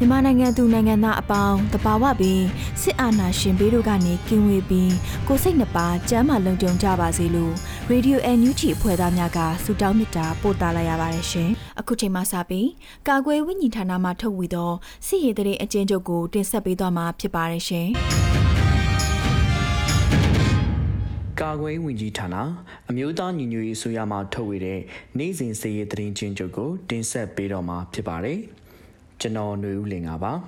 မြန်မာနိုင်ငံသူနိုင်ငံသားအပေါင်းတဘာဝပြီးစစ်အာဏာရှင်ဘေးတို့ကနေကင်းဝေးပြီးကိုယ်စိတ်နှပါကျမ်းမာလုံခြုံကြပါစေလို့ Radio NUG အဖွဲ့သားများကဆုတောင်းမေတ္တာပို့သလာရပါတယ်ရှင်။အခုချိန်မှစပြီးကာကွယ်ဝိညာဉ်ဌာနမှထုတ်ဝေသောစစ်ရေးတရေအကျဉ်းချုပ်ကိုတင်ဆက်ပေးသွားမှာဖြစ်ပါတယ်ရှင်။ကာကွယ်ဝင်ကြီးဌာနအမျိုးသားညီညွတ်ရေးအစိုးရမှထုတ်ဝေတဲ့နိုင်စဉ်စည်ရေးသတင်းချင်းချုပ်ကိုတင်ဆက်ပေးတော့မှာဖြစ်ပါတယ်။ ကျွန်တော်ຫນွေဦးလင်ပါပါ။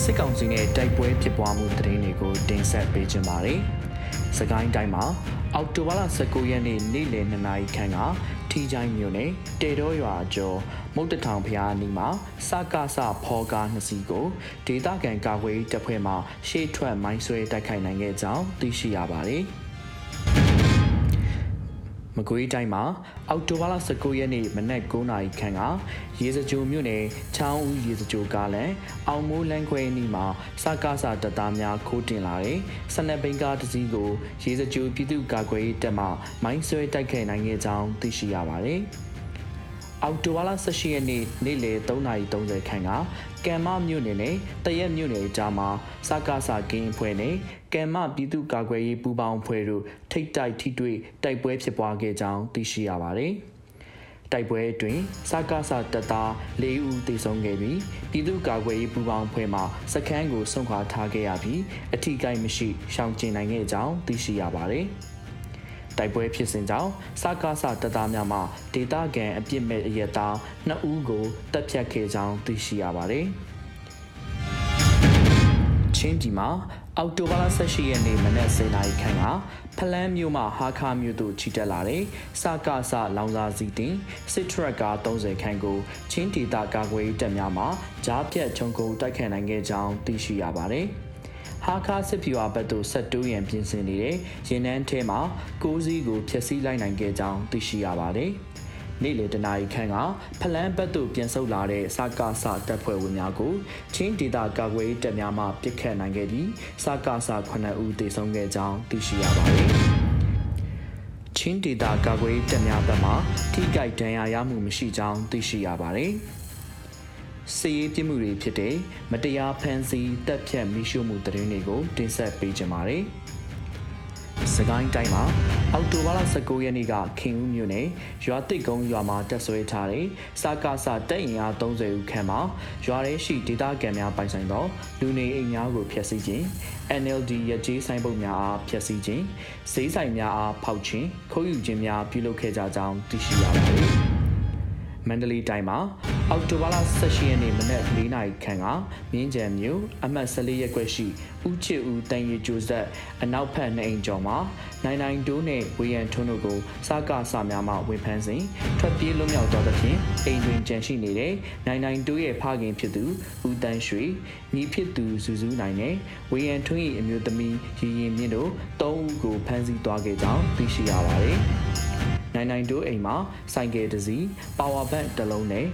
စစ်ကောင်စီနဲ့တိုက်ပွဲဖြစ်ပွားမှုသတင်းတွေကိုတင်ဆက်ပေးကြပါမယ်။စကိုင်းတိုင်းမှာအောက်တိုဘာလ19ရက်နေ့နေ့လယ်2နာရီခန့်ကထီချိုင်းမြို့နယ်တေတော်ရွာကျော်မုတ်တထောင်ဖျားနီမှာစကားစဖောကားနှစ်စီးကိုဒေသခံကာကွယ်တပ်ဖွဲ့မှရှေ့ထွက်မိုင်းဆွဲတိုက်ခိုက်နိုင်ခဲ့ကြောင်းသိရှိရပါတယ်။ မကွေးတိုင်းမှာအောက်တိုဘာလ19ရက်နေ့မနက်9:00နာရီခန့်ကရေစကြိုမြို့နယ်ချောင်းဦးရေစကြိုကားလန်အောင်မိုးလန်းခွဲနီးမှာစကားစာတပ်သားများခိုးတင်လာတဲ့ဆနက်ဘိန်းကားတစ်စီးကိုရေစကြိုပြည်သူ့ကာကွယ်ရေးတပ်မှမိုင်းဆွဲတိုက်ခိုက်နိုင်ခဲ့ကြောင်းသိရှိရပါတယ်။အောက်တိုဘာလ18ရက်နေ့နေ့လယ်3:30ခန့်ကကံမမြို့နယ်နဲ့တရက်မြို့နယ်ကြားမှာစကားစာကင်းအဖွဲ့နဲ့ ကံမပြည်သူ့ကာကွယ်ရေးပူးပေါင်းအဖွဲ့တို့ထိတ်တိုက်ထိတွေ့တိုက်ပွဲဖြစ်ပွားခဲ့ကြောင်းသိရှိရပါတယ်။တိုက်ပွဲအတွင်းစကားစာတပ်သား၄ဦးသေဆုံးခဲ့ပြီးပြည်သူ့ကာကွယ်ရေးပူးပေါင်းအဖွဲ့မှစခန်းကိုဆုံးခွာထားခဲ့ရပြီးအထီးကိုက်မရှိရှောင်ကျဉ်နိုင်ခဲ့ကြောင်းသိရှိရပါတယ်။တိုက်ပွဲဖြစ်စဉ်ကြောင့်စကားစတပ်သားများမှဒေသခံအပြစ်မဲ့အရက်သား2ဦးကိုတပ်ဖြတ်ခဲ့ကြောင်းသိရှိရပါတယ်။ချင်းပြည်မှာ အောက်တိုဘာလ18ရက်နေ့မနက်10:00နာရီခန့်ကဖလန်းမြို့မှဟာခါမြို့သို့ချီတက်လာတဲ့စကားစလောင်စာစီတင်စစ်ထရက်ကား30ခန်းကိုချင်းဒေသကာကွယ်ရေးတပ်များမှကြားဖြတ်ခြုံကုန်တိုက်ခတ်နိုင်ခဲ့ကြောင်းသိရှိရပါတယ်။ဟာခါစစ်ဖြူအဘက်သို့ဆက်တိုးရန်ပြင်ဆင်နေတဲ့ရင်နှန်းထဲမှာကိုးစီးကိုဖျက်ဆီးလိုက်နိုင်ခဲ့ကြောင်းသိရှိရပါတယ်။ နေ့လယ်တနာရီခန့်ကဖလန်းဘက်သို့ပြန်ဆုတ်လာတဲ့စကားစတပ်ဖွဲ့ဝင်များကိုချင်းဒေတာကာကွယ်တပ်များမှပစ်ခတ်နိုင်ခဲ့ပြီးစကားစ9ဦးသေဆုံးခဲ့ကြောင်းသိရှိရပါတယ်။ချင်းဒေတာကာကွယ်တပ်များဘက်မှထိခိုက်ဒဏ်ရာရမှုမရှိကြောင်းသိရှိရပါတယ်။စီရေးပြမှုတွေဖြစ်တဲ့မတရားဖန်ဆီးတပ်ဖြတ်မိရှုမှုတရင်တွေကိုတင်ဆက်ပေးကြပါမယ်။ စကိုင်းတိုင်းမှာအောက်တိုဘာလ19ရက်နေ့ကခင်ဦးမြို့နယ်ရွာတိတ်ကုန်းရွာမှာတက်ဆွဲထားတဲ့စာကားစာတပ်အင်အား30ဦးခန့်မှာရွာရဲရှိဒေသခံများပိုင်ဆိုင်သောလူနေအိမ်များကိုဖျက်ဆီးခြင်း NLD ရကြေးဆိုင်ပုတ်များအားဖျက်ဆီးခြင်းဈေးဆိုင်များအားဖောက်ခြင်းခိုးယူခြင်းများပြုလုပ်ခဲ့ကြကြောင်းသိရှိရပါတယ်။ မန္တလေးတိုင်းမှာအောက်တိုဘာလ18ရက်နေ့မနက်4နာရီခန့်ကမြင်းကြံမြို့အမှတ်14ရပ်ကွက်ရှိဦးချစ်ဦးတန်ရီကျိုဆက်အနောက်ဘက်နှအိမ်ကျော်မှာနိုင်နိုင်တိုးနဲ့ဝေယံထွန်းတို့ကိုစားကစားများမှဝင်ဖမ်းစဉ်ထွက်ပြေးလွတ်မြောက်သွားသဖြင့်အိမ်တွင်ကြံရှိနေတဲ့နိုင်နိုင်တိုးရဲ့ဖခင်ဖြစ်သူဦးတန်းရွှေညီဖြစ်သူဇူဇူးနိုင်နဲ့ဝေယံထွန်း၏အမျိုးသမီးရီရင်မြင့်တို့၃ဦးကိုဖမ်းဆီးသွားခဲ့ကြောင်းသိရှိရပါတယ်။ နိုင်နိုင်တို့အိမ်မှာဆိုင်ကယ်တစ်စီးပါဝါဘန့်တစ်လုံးနဲ့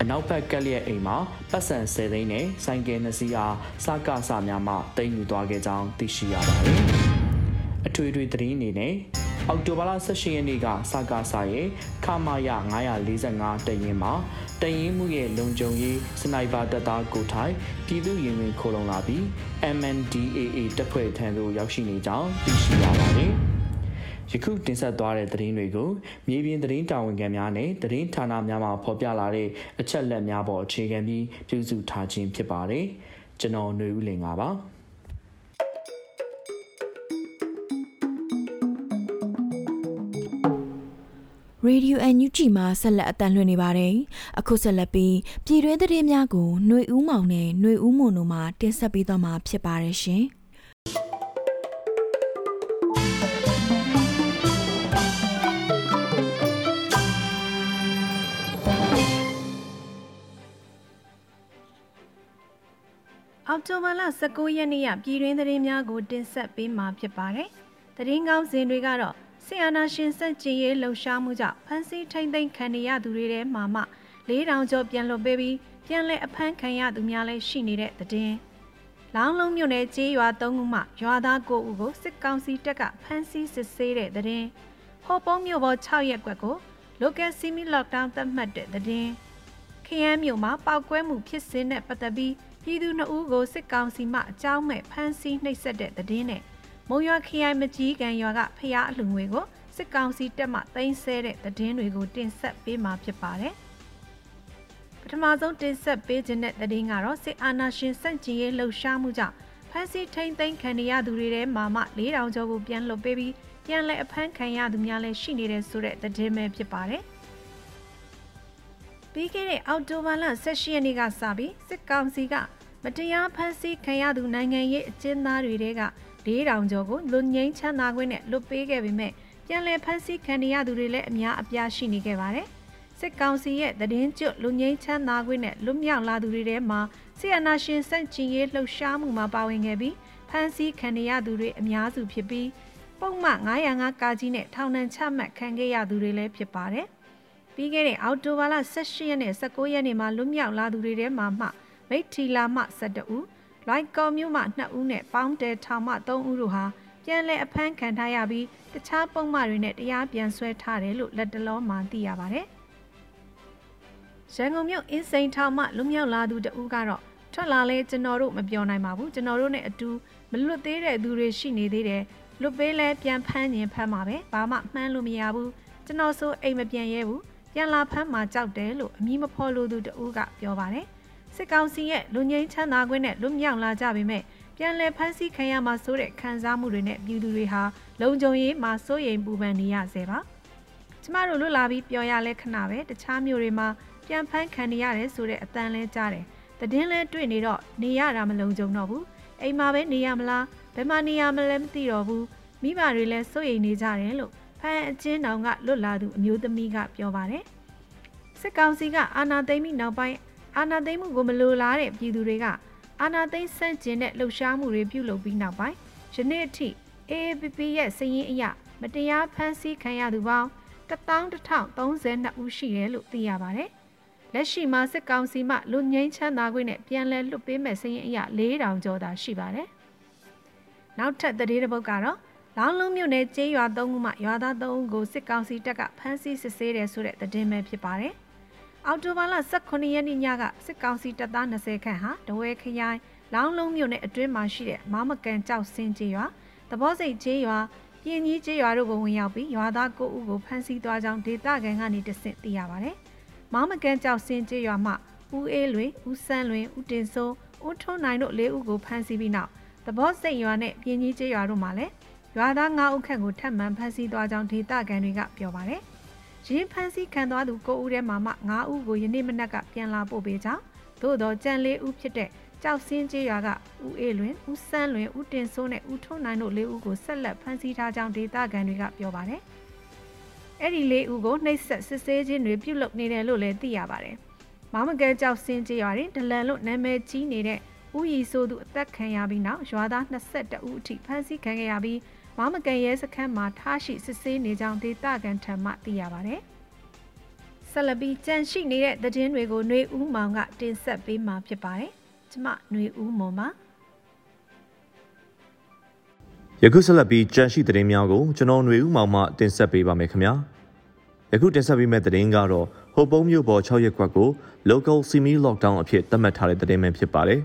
အနောက်ဘက်ကက်လျက်အိမ်မှာပတ်စံ10သိန်းနဲ့ဆိုင်ကယ်နှစ်စီးအားစကားစများမှတင်ယူသွားခဲ့ကြောင်းသိရှိရပါတယ်။အထွေထွေသတင်းအနေနဲ့အောက်တိုဘာလ18ရက်နေ့ကစကားစာရဲ့ခမာယ945တရင်မှာတရင်မှုရဲ့လုံခြုံရေးစနိုက်ပါတပ်သားကိုထိုင်ပြည်သူရင်ဝင်ခိုးလုံလာပြီး MNDAA တပ်ဖွဲ့ထံသို့ရောက်ရှိနေကြောင်းသိရှိရပါတယ်။ ယခုတင်ဆက်သွားတဲ့သတင်းတွေကိုမြေပြင်သတင်းတာဝန်ခံများနဲ့သတင်းဌာနများမှဖော်ပြလာတဲ့အချက်လက်များပေါ်အခြေခံပြီးပြုစုထားခြင်းဖြစ်ပါတယ်။ကျွန်တော်ຫນွေဦးလင်ပါ။ရေဒီယိုအန်ယူဂျီမှာဆက်လက်အတန်းလွှင့်နေပါတယ်။အခုဆက်လက်ပြီးပြည်တွင်းသတင်းများကိုຫນွေဦးမောင်နဲ့ຫນွေဦးမွန်တို့မှတင်ဆက်ပေးသွားမှာဖြစ်ပါတယ်ရှင်။ အောက်တိုဘာလ19ရက်နေ့ရပြည်တွင်းသတင်းများကိုတင်ဆက်ပေးမှာဖြစ်ပါတယ်။သတင်းကောင်းစင်တွေကတော့ဆီယနာရှင်စက်ကျင်ရေးလှုပ်ရှားမှုကြောင့်ဖမ်းဆီးထိမ့်သိမ်းခံရသူတွေထဲမှာမှ၄တောင်ကျော်ပြန်လွတ်ပေးပြီးပြန်လည်အဖမ်းခံရသူများလည်းရှိနေတဲ့သတင်း။လောင်းလုံးမြို့နယ်ကျေးရွာ၃ခုမှရွာသား9ဦးကိုစစ်ကောင်စီတပ်ကဖမ်းဆီးစစ်ဆေးတဲ့သတင်း။ဟော်ပုံးမြို့ပေါ်6ရက်ကွက်ကို local semi lockdown သတ်မှတ်တဲ့သတင်း။ခရမ်းမြို့မှာပောက်ကွဲမှုဖြစ်စဉ်နဲ့ပတ်သက်ပြီး ပြည်သူ2ဦးကိုစစ်ကောင်စီမှအကြောင်းမဲ့ဖမ်းဆီးနှိပ်စက်တဲ့သတင်းနဲ့မုံရွာခရိုင်မကြီးကန်ရွာကဖျားအလှငွေကိုစစ်ကောင်စီတပ်မှတင်ဆက်တဲ့သတင်းတွေကိုတင်ဆက်ပေးမှာဖြစ်ပါတယ်။ပထမဆုံးတင်ဆက်ပေးခြင်းတဲ့သတင်းကတော့စစ်အာဏာရှင်စန့်ကျင်ရေးလှုပ်ရှားမှုကြောင့်ဖမ်းဆီးထိန်သိမ်းခံရသူတွေထဲမှာမှ၄တောင်ကျော်ကိုပြန်လွှတ်ပေးပြီးပြန်လည်အဖမ်းခံရသူများလည်းရှိနေတဲ့ဆိုတဲ့သတင်းပဲဖြစ်ပါတယ်။ပြီးခဲ့တဲ့အောက်တိုဘာလ18ရက်နေ့ကစပြီးစစ်ကောင်စီက မတရားဖမ်းဆီးခံရသူနိုင်ငံရေးအကျဉ်းသားတွေတဲက၄တောင်ကျော်ကိုလွတ်ငင်းချမ်းသာခွင့်နဲ့လွတ်ပေးခဲ့ပေမဲ့ပြန်လည်ဖမ်းဆီးခံရသူတွေလည်းအများအပြားရှိနေခဲ့ပါတယ်။စစ်ကောင်စီရဲ့သတင်းကျွတ်လူငိမ့်ချမ်းသာခွင့်နဲ့လွတ်မြောက်လာသူတွေထဲမှာဆီယနာရှင်စန့်ကျင်ရေးလှုပ်ရှားမှုမှာပါဝင်ခဲ့ပြီးဖမ်းဆီးခံရသူတွေအများစုဖြစ်ပြီးပုံမှန်905ကာကြီးနဲ့ထောင်ဒဏ်ချမှတ်ခံခဲ့ရသူတွေလည်းဖြစ်ပါတယ်။ပြီးခဲ့တဲ့အောက်တိုဘာလ18ရက်နဲ့19ရက်နေ့မှာလွတ်မြောက်လာသူတွေထဲမှာမှ မိတ်ထီလာမှ12ဦးလိုက်ကော်မျိုးမှ2ဦးနဲ့ပေါင်းတဲထောင်မှ3ဦးတို့ဟာပြန်လည်အဖမ်းခံထားရပြီးတခြားပုံမှန်တွေနဲ့တရားပြန်ဆွဲထားတယ်လို့လက်တလောမှသိရပါတယ်။ရန်ကုန်မြို့အင်းစိန်ထောင်မှလူမြောက်လာသူတဦးကတော့ထွက်လာလဲကျွန်တော်တို့မပြောနိုင်ပါဘူးကျွန်တော်တို့နဲ့အတူမလွတ်သေးတဲ့သူတွေရှိနေသေးတယ်လွတ်ပေးလဲပြန်ဖမ်းရင်ဖမ်းမှာပဲဘာမှမှန်းလို့မရဘူးကျွန်တော်ဆိုအိမ်မပြန်ရဲဘူးပြန်လာဖမ်းမှာကြောက်တယ်လို့အမည်မဖော်လို့သူတဦးကပြောပါတယ် စစ်ကောင်စီရဲ့လူငိမ့်ချမ်းသာခွင့်နဲ့လွတ်မြောက်လာကြပေမဲ့ပြန်လည်ဖမ်းဆီးခံရမှာဆိုတဲ့ခံစားမှုတွေနဲ့ပြည်သူတွေဟာလုံခြုံရေးမှာစိုးရိမ်ပူပန်နေရဆဲပါကျမတို့လွတ်လာပြီးပျော်ရလဲခဏပဲတခြားမျိုးတွေမှာပြန်ဖမ်းခံနေရတယ်ဆိုတဲ့အတန်လဲကြားတယ်တည်င်းလဲတွေ့နေတော့နေရတာမလုံခြုံတော့ဘူးအိမ်မှာပဲနေရမလားဘယ်မှာနေရမလဲမသိတော့ဘူးမိဘတွေလည်းစိုးရိမ်နေကြတယ်လို့ဖန်အချင်းတောင်ကလွတ်လာသူအမျိုးသမီးကပြောပါတယ်စစ်ကောင်စီကအာဏာသိမ်းပြီးနောက်ပိုင်း အာဏာသိမ်းမှုကိုမလိုလားတဲ့ပြည်သူတွေကအာဏာသိမ်းဆန့်ကျင်တဲ့လှုပ်ရှားမှုတွေပြုလုပ်ပြီးနောက်ပိုင်းယနေ့အထိ AAPP ရဲ့စည်ရင်းအရမတရားဖမ်းဆီးခံရသူပေါင်း11032ဦးရှိတယ်လို့သိရပါတယ်။လက်ရှိမှာစစ်ကောင်စီမှလူငင်းချမ်းသာခွင့်နဲ့ပြန်လည်လွတ်ပေးမဲ့စည်ရင်းအရ4000ကျော်သာရှိပါတယ်။နောက်ထပ်သတင်းတစ်ပုဒ်ကတော့လောင်းလုံးမြို့နယ်ကျေးရွာ၃ခုမှရွာသား၃ဦးကိုစစ်ကောင်စီတပ်ကဖမ်းဆီးစစ်ဆေးတယ်ဆိုတဲ့သတင်းပဲဖြစ်ပါတယ်။ အောက်တိုဘာလ18ရက်နေ့ညကစစ်ကောင်စီတပ်သား20ခန့်ဟာတဝဲခရိုင်လောင်းလုံးမြို့နယ်အတွင်းမှာရှိတဲ့မောင်မကန်ကြောက်စင်းကျေးရွာသဘောစိတ်ကျေးရွာပြင်းကြီးကျေးရွာတို့ကိုဝင်ရောက်ပြီးရွာသား9ဦးကိုဖမ်းဆီးသွားကြောင်းဒေသခံကနေတဆင့်သိရပါဗျ။မောင်မကန်ကြောက်စင်းကျေးရွာမှဦးအေးလွင်ဦးစန်းလွင်ဦးတင်စိုးဦးထွန်းနိုင်တို့၄ဦးကိုဖမ်းဆီးပြီးနောက်သဘောစိတ်ရွာနဲ့ပြင်းကြီးကျေးရွာတို့မှာလည်းရွာသား9ဦးခန့်ကိုထပ်မံဖမ်းဆီးသွားကြောင်းဒေသခံတွေကပြောပါတယ်။ ရင်းဖမ်းဆီးခံသွားသူ9ဦးထဲမှာမှ9ဦးကိုယနေ့မနက်ကပြန်လာပို့ပေးကြောင်းသို့တော့ကြံ၄ဦးဖြစ်တဲ့ကြောက်စင်းကျေးရွာကဦးအေးလွင်ဦးစန်းလွင်ဦးတင်စိုးနဲ့ဦးထွန်းနိုင်တို့၄ဦးကိုဆက်လက်ဖမ်းဆီးထားကြောင်းဒေသခံတွေကပြောပါတယ်။အဲ့ဒီ၄ဦးကိုနှိပ်စက်စစ်ဆေးခြင်းတွေပြုလုပ်နေတယ်လို့လည်းသိရပါတယ်။မောင်မကဲကြောက်စင်းကျေးရွာတွင်ဒလန်လို့နာမည်ကြီးနေတဲ့ဦးရီဆိုသူအသက်ခံရပြီးနောက်ရွာသား22ဦးအထိဖမ်းဆီးခံခဲ့ရပြီး မောင်မကန်ရဲစခန်းမှာထားရှိစစ်ဆေးနေကြောင်းဒေသခံထံမှသိရပါဗျ။ဆက်လက်ပြီးကြန့်ရှိနေတဲ့သတင်းတွေကိုຫນွေဦးမောင်ကတင်ဆက်ပေးမှာဖြစ်ပါတယ်။ကျမຫນွေဦးမောင်ပါ။ ယခုဆက်လက်ပြီးကြန့်ရှိသတင်းများကိုကျွန်တော်ຫນွေဦးမောင်မှတင်ဆက်ပေးပါမယ်ခင်ဗျာယခုတင်ဆက်ပေးမယ့်သတင်းကတော့ဟိုပုံးမြို့ပေါ်6ရက်ကွက်ကို local semi lockdown အဖြစ်သတ်မှတ်ထားတဲ့သတင်းပဲဖြစ်ပါတယ်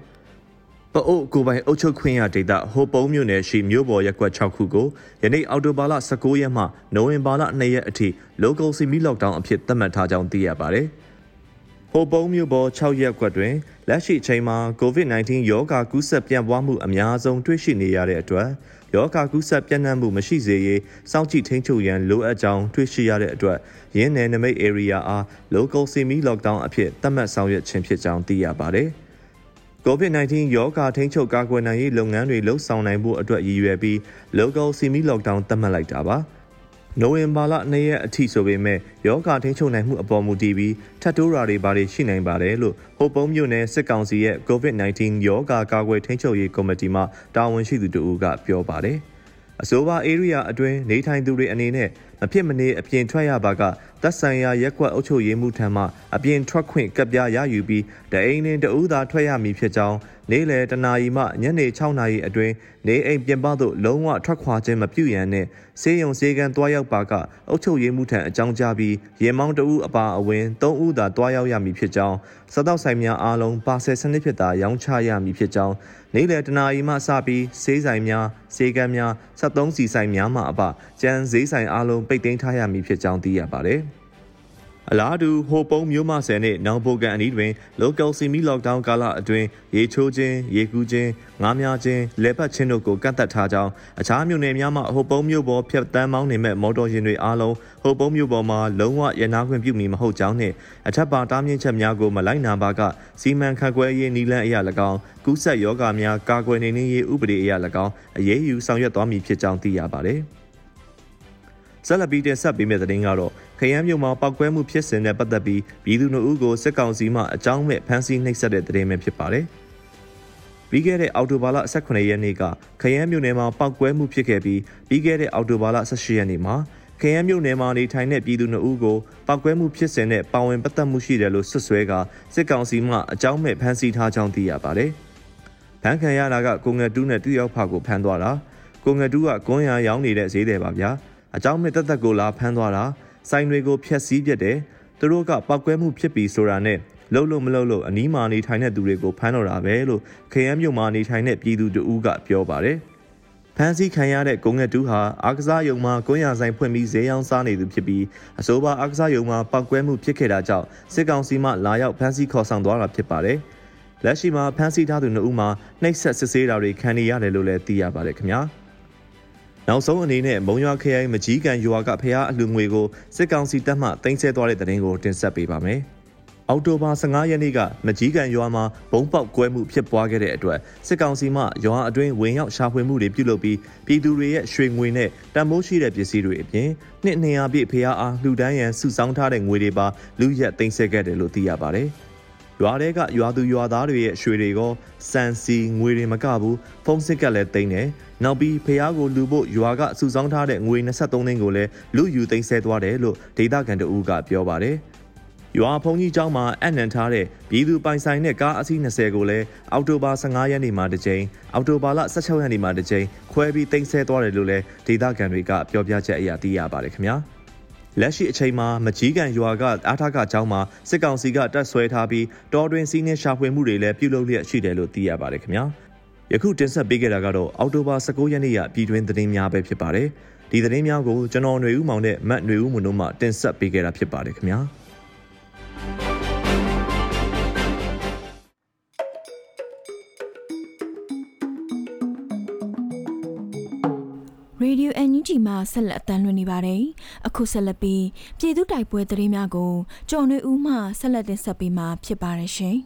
ပအို့ကိုပိုင်အုပ်ချုပ်ခွင့်ရဒေသဟိုပုံးမြို့နယ်ရှိမြို့ပေါ်ရက်ကွက်6ခုကိုယနေ့အောက်တိုဘာလ19ရက်မှနိုဝင်ဘာလ2ရက်အထိ local semi lockdown အဖြစ်သတ်မှတ်ထားကြောင်းသိရပါတယ်။ဟိုပုံးမြို့ပေါ်6ရက်ကွက်တွင်လက်ရှိအချိန်မှာ COVID-19 ရောဂါကူးစက်ပြန့်ပွားမှုအများဆုံးတွေ့ရှိနေရတဲ့အတွက်ရောဂါကူးစက်ပြန့်နှံ့မှုမရှိစေရေးစောင့်ကြည့်ထိန်းချုပ်ရန်လိုအပ်ကြောင်းတွေ့ရှိရတဲ့အတွက်ရင်းနယ်နမိတ် area အား local semi lockdown အဖြစ်သတ်မှတ်ဆောင်ရွက်ခြင်းဖြစ်ကြောင်းသိရပါတယ်။ COVID-19 ရောဂါထိန်းချုပ်ကာကွယ်နိုင်ရေးလုပ်ငန်းတွေလှုပ်ဆောင်နိုင်ဖို့အတွက်ရည်ရွယ်ပြီး local semi lockdown သတ်မှတ်လိုက်တာပါ။နိုဝင်ဘာလ2ရက်အထိဆိုပေမဲ့ယောဂထိန်းချုပ်နိုင်မှုအပေါ်မူတည်ပြီးထပ်တိုးရာတွေဘာတွေရှိနိုင်ပါတယ်လို့ဟိုပုံးမြို့နယ်စစ်ကောင်စီရဲ့ COVID-19 ယောဂကာကွယ်ထိန်းချုပ်ရေးကော်မတီမှတာဝန်ရှိသူတို့ကပြောပါတယ်။ အဆိုပါ area အတွင်းနေထိုင်သူတွေအနေနဲ့မဖြစ်မနေအပြင်ထွက်ရပါကသက်ဆိုင်ရာရက်ကွက်အုပ်ချုပ်ရေးမှုထံမှအပြင်ထွက်ခွင့်ကပ်ပြားရယူပြီးတအိမ်နှင်တဦးသာထွက်ရမည်ဖြစ်ကြောင်းနေ့လယ်တနာရီမှညနေ6နာရီအတွင်းနေအိမ်ပြင်ပသို့လုံးဝထွက်ခွာခြင်းမပြုရန်နှင့်စေယုံစေကန်တွားရောက်ပါကအုပ်ချုပ်ရေးမှုထံအကြောင်းကြားပြီးရေမောင်းတဦးအပါအဝင်3ဦးသာတွားရောက်ရမည်ဖြစ်ကြောင်းစတောက်ဆိုင်များအားလုံးပါဆယ်စနစ်ဖြစ်သာရောင်းချရမည်ဖြစ်ကြောင်း နေ့လယ်တနာရီမှစပြီးစေးဆိုင်များစေကန်များ73စီဆိုင်များမှအပကျန်းဈေးဆိုင်အားလုံးပိတ်သိမ်းထားရမည်ဖြစ်ကြောင်းသိရပါတယ်။ အလားတူဟိုပုံးမျိုးမဆယ်နဲ့နောင်ပိုကန်အနီးတွင် local semi lockdown ကာလအတွင်းရေချိုးခြင်းရေကူးခြင်းငားများခြင်းလဲပတ်ခြင်းတို့ကိုကန့်သက်ထားကြောင်းအခြားမြို့နယ်များမှဟိုပုံးမျိုးပေါ်ဖြတ်တန်းမောင်းနေမဲ့မော်တော်ယာဉ်တွေအားလုံးဟိုပုံးမျိုးပေါ်မှာလုံးဝရနာခွင့်ပြုမီမဟုတ်ကြောင်းနှင့်အထက်ပါတားမြင့်ချက်များကိုမလိုက်နာပါကစီမံခန့်ခွဲရေးနည်းလမ်းအရ၎င်းကူးစက်ရောဂါများကာကွယ်နေနေရေးဥပဒေအရ၎င်းအရေးယူဆောင်ရွက်သွားမည်ဖြစ်ကြောင်းသိရပါသည်။ဆက်လက်ပြီးတင်ဆက်ပေးမယ့်သတင်းကတော့ခ ရမ်းမြို့မှာပောက်ကွဲမှုဖြစ်စဉ်နဲ့ပတ်သက်ပြီးပြည်သူ့နှုတ်ဦးကိုစစ်ကောင်စီမှအကြောင်းမဲ့ဖမ်းဆီးနှိပ်စက်တဲ့သတင်းပဲဖြစ်ပါတယ်။ပြီးခဲ့တဲ့အော်တိုဘာလ18ရက်နေ့ကခရမ်းမြို့နယ်မှာပောက်ကွဲမှုဖြစ်ခဲ့ပြီးပြီးခဲ့တဲ့အော်တိုဘာလ18ရက်နေ့မှာခရမ်းမြို့နယ်မှာနေထိုင်တဲ့ပြည်သူနှုတ်ဦးကိုပောက်ကွဲမှုဖြစ်စဉ်နဲ့ပါဝင်ပတ်သက်မှုရှိတယ်လို့ဆွဆွဲကစစ်ကောင်စီမှအကြောင်းမဲ့ဖမ်းဆီးထားကြောင်းသိရပါတယ်။ဖမ်းခံရတာကကိုငယ်တူးနဲ့တူရောက်ဖာကိုဖမ်းသွားတာကိုငယ်တူးကကွန်းရံရောင်းနေတဲ့ဈေးတယ်ပါဗျာ။အကြောင်းမဲ့တက်တက်ကိုလာဖမ်းသွားတာ ဆိုင်တွေကိုဖျက်ဆီးပြတယ်သူတို့ကပောက်ကွဲမှုဖြစ်ပြီးဆိုတာနဲ့လှုပ်လို့မလှုပ်လို့အနီးမာနေထိုင်တဲ့သူတွေကိုဖမ်းတော့တာပဲလို့ခရမ်းမြို့မှာနေထိုင်တဲ့ပြည်သူတဦးကပြောပါတယ်ဖန်စီခံရတဲ့ကုန်းငယ်တူဟာအားကစားယုံမှာကွန်းရဆိုင်ဖွင့်ပြီးဈေးရောင်းစားနေသူဖြစ်ပြီးအဆိုပါအားကစားယုံမှာပောက်ကွဲမှုဖြစ်ခဲ့တာကြောင့်စစ်ကောင်စီမှလာရောက်ဖန်စီခေါ်ဆောင်သွားတာဖြစ်ပါတယ်။လက်ရှိမှာဖန်စီထားသူနှစ်ဦးမှာနှိပ်ဆက်စစ်ဆေးတာတွေခံနေရတယ်လို့လည်းသိရပါတယ်ခင်ဗျာ။ နောက်ဆုံးအနေနဲ့မုံရွာခရိုင်မကြီးကန်ရွာကဖျားအလူငွေကိုစစ်ကောင်စီတပ်မှတင်ဆက်သွားတဲ့တဲ့တင်ကိုတင်ဆက်ပေးပါမယ်။အောက်တိုဘာ15ရက်နေ့ကမကြီးကန်ရွာမှာဘုံပေါက်ကွဲမှုဖြစ်ပွားခဲ့တဲ့အတွက်စစ်ကောင်စီမှရွာအတွင်းဝင်ရောက်ရှာဖွေမှုတွေပြုလုပ်ပြီးပြည်သူတွေရဲ့ရွှေငွေနဲ့တန်မိုးရှိတဲ့ပစ္စည်းတွေအပြင်နှစ်200ပြည့်ဖျားအားလှူဒန်းရန်စုဆောင်းထားတဲ့ငွေတွေပါလူရက်တင်ဆက်ခဲ့တယ်လို့သိရပါတယ်။ ရွာတွေကရွာသူရွာသားတွေရဲ့ရွှေတွေကစံစီငွေတွေမကဘူးဖုန်းစစ်ကလည်းတိမ့်တယ်နောက်ပြီးဖះကိုလူဖို့ရွာကစုဆောင်းထားတဲ့ငွေ23သိန်းကိုလည်းလူယူသိမ်းဆဲသွားတယ်လို့ဒေသခံတအူးကပြောပါတယ်ရွာဖုန်ကြီးကျောင်းမှာအနံထားတဲ့ပြည်သူပိုင်ဆိုင်တဲ့ကားအစီး20ကိုလည်းအောက်တိုဘာ15ရက်နေ့မှာတစ်ကြိမ်အောက်တိုဘာလ16ရက်နေ့မှာတစ်ကြိမ်ခွဲပြီးတင်ဆက်သွားတယ်လို့လည်းဒေသခံတွေကပြောပြချက်အရသိရပါတယ်ခင်ဗျာ။ လက်ရှိအချိန်မှာမကြီးကန်ရွာကအားထားကကျောင်းမှာစစ်ကောင်စီကတပ်ဆွဲထားပြီးတော်တွင်စီးနှင်းရှာဖွေမှုတွေလည်းပြုလုပ်လျက်ရှိတယ်လို့သိရပါတယ်ခင်ဗျာယခုတင်ဆက်ပေးခဲ့တာကတော့အောက်တိုဘာ19ရက်နေ့ရပြည်တွင်းသတင်းများပဲဖြစ်ပါတယ်ဒီသတင်းများကိုကျွန်တော်ຫນွေဦးမောင်နဲ့မတ်ຫນွေဦးမွန်တို့မှတင်ဆက်ပေးခဲ့တာဖြစ်ပါတယ်ခင်ဗျာ Radio NUG မှာဆက်လက်အသံလွှင့်နေပါတယ်။အခုဆက်လက်ပြီးပြည်သူတိုက်ပွဲသတင်းများကိုကြော်နေဦးမှဆက်လက်တင်ဆက်ပေးမှာဖြစ်ပါတယ်ရှင်။